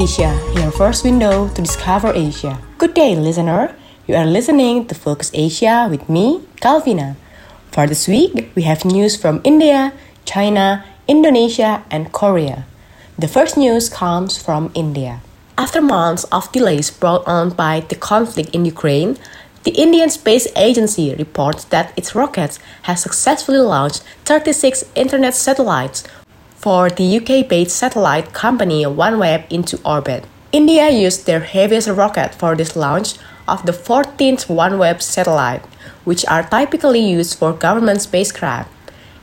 Asia, your first window to discover Asia. Good day, listener. You are listening to Focus Asia with me, Calvina. For this week, we have news from India, China, Indonesia, and Korea. The first news comes from India. After months of delays brought on by the conflict in Ukraine, the Indian Space Agency reports that its rockets have successfully launched 36 internet satellites for the UK based satellite company OneWeb into orbit. India used their heaviest rocket for this launch of the 14th OneWeb satellite, which are typically used for government spacecraft.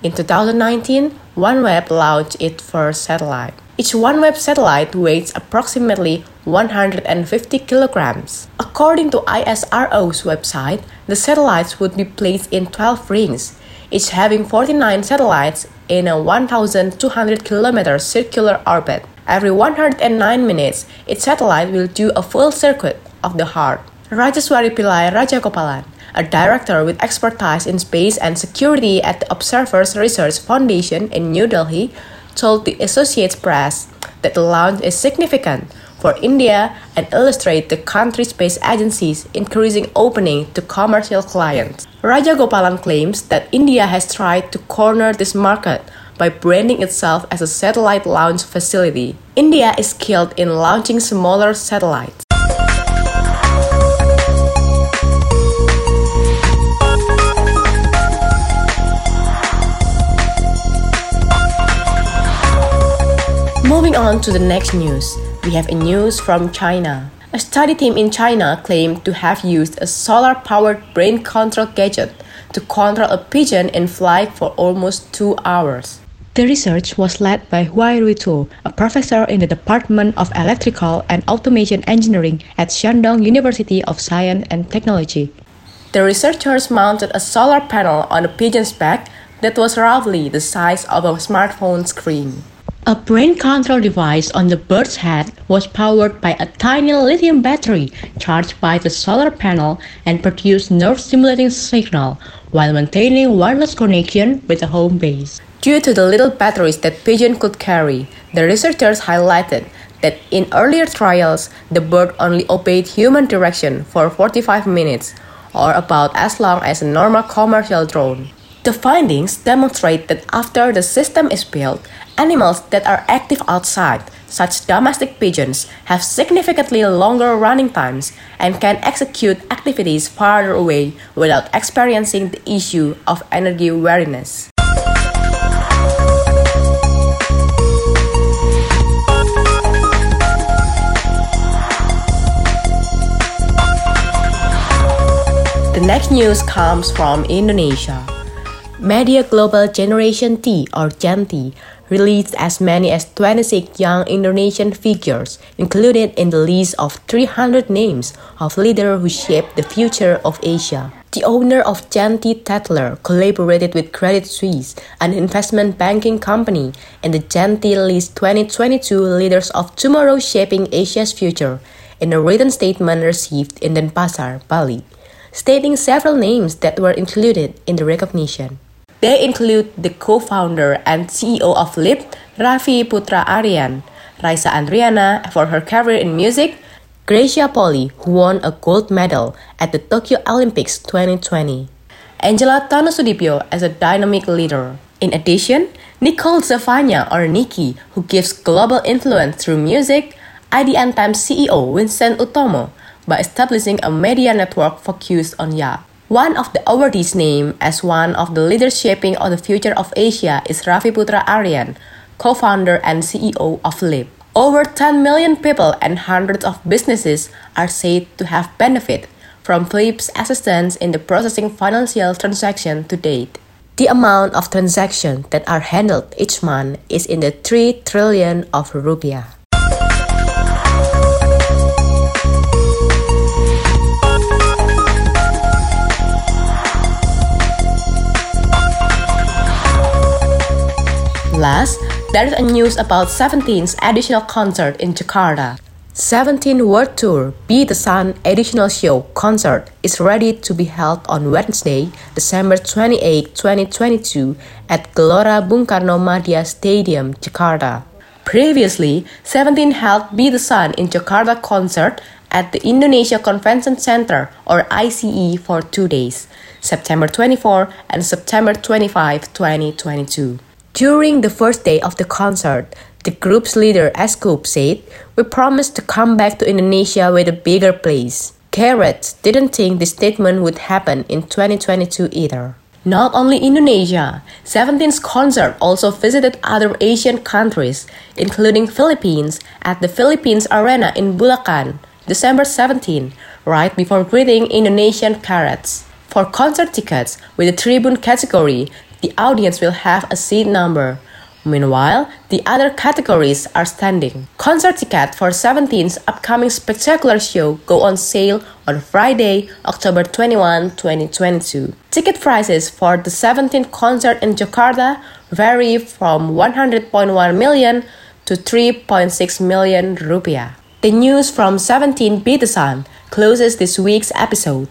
In 2019, OneWeb launched its first satellite. Each OneWeb satellite weighs approximately 150 kilograms. According to ISRO's website, the satellites would be placed in 12 rings, each having 49 satellites in a 1,200 kilometer circular orbit. Every 109 minutes, each satellite will do a full circuit of the heart. Rajeswari Pillai Rajagopalan, a director with expertise in space and security at the Observers Research Foundation in New Delhi, told the Associated Press that the launch is significant for India and illustrate the country's space agency's increasing opening to commercial clients. Rajagopalan claims that India has tried to corner this market by branding itself as a satellite launch facility. India is skilled in launching smaller satellites. Moving on to the next news we have a news from China. A study team in China claimed to have used a solar powered brain control gadget to control a pigeon in flight for almost two hours. The research was led by Huai Ruitu, a professor in the Department of Electrical and Automation Engineering at Shandong University of Science and Technology. The researchers mounted a solar panel on a pigeon's back that was roughly the size of a smartphone screen. A brain control device on the bird's head was powered by a tiny lithium battery charged by the solar panel and produced nerve stimulating signal while maintaining wireless connection with the home base. Due to the little batteries that pigeon could carry, the researchers highlighted that in earlier trials, the bird only obeyed human direction for 45 minutes, or about as long as a normal commercial drone. The findings demonstrate that after the system is built, Animals that are active outside, such domestic pigeons, have significantly longer running times and can execute activities farther away without experiencing the issue of energy weariness. The next news comes from Indonesia. Media Global Generation T or Gen T released as many as 26 young Indonesian figures included in the list of 300 names of leaders who shaped the future of Asia. The owner of Gen T Tatler collaborated with Credit Suisse, an investment banking company, in the T List 2022 Leaders of Tomorrow Shaping Asia's Future in a written statement received in Denpasar, Bali, stating several names that were included in the recognition. They include the co-founder and CEO of Flip, Raffi Putra Aryan, Raisa Andriana for her career in music, Greysia Polii, who won a gold medal at the Tokyo Olympics 2020, Angela Tanoesoedibjo as a dynamic leader. In addition, Nicole Zefanya or Nikki, who gives global influence through music, IDN Times CEO Vincent Utomo by establishing a media network focused on yacht. One of the awardees named as one of the leaders shaping of the future of Asia is Raffi Putra Aryan, co-founder and CEO of Flip. Over 10 million people and hundreds of businesses are said to have benefited from Flip's assistance in the processing financial transactions to date. The amount of transactions that are handled each month is in the 3 trillion of rupiah. Last, there is a news about 17's additional concert in Jakarta. 17 World Tour Be the Sun additional show concert is ready to be held on Wednesday, December 28, 2022 at Gelora Bung Karno Madya Stadium, Jakarta. Previously, Seventeen held Be the Sun in Jakarta concert at the Indonesia Convention Center or ICE for two days, September 24 and September 25, 2022. During the first day of the concert, the group's leader S.Coups said, We promised to come back to Indonesia with a bigger place. Carat didn't think this statement would happen in 2022 either. Not only Indonesia, Seventeen's concert also visited other Asian countries, including Philippines, at the Philippines Arena in Bulacan, December 17, right before greeting Indonesian Carats. For concert tickets with the tribune category, the audience will have a seat number. Meanwhile, the other categories are standing. Concert tickets for Seventeen's upcoming spectacular show go on sale on Friday, October 21, 2022. Ticket prices for the 17th concert in Jakarta vary from 100.1 million to 3.6 million rupiah. The news from 17 Be the Sun closes this week's episode.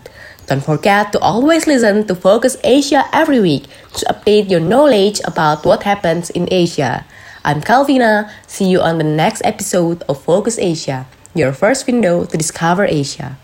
Don't forget to always listen to Focus Asia every week to update your knowledge about what happens in Asia. I'm Calvina. See you on the next episode of Focus Asia, your first window to discover Asia.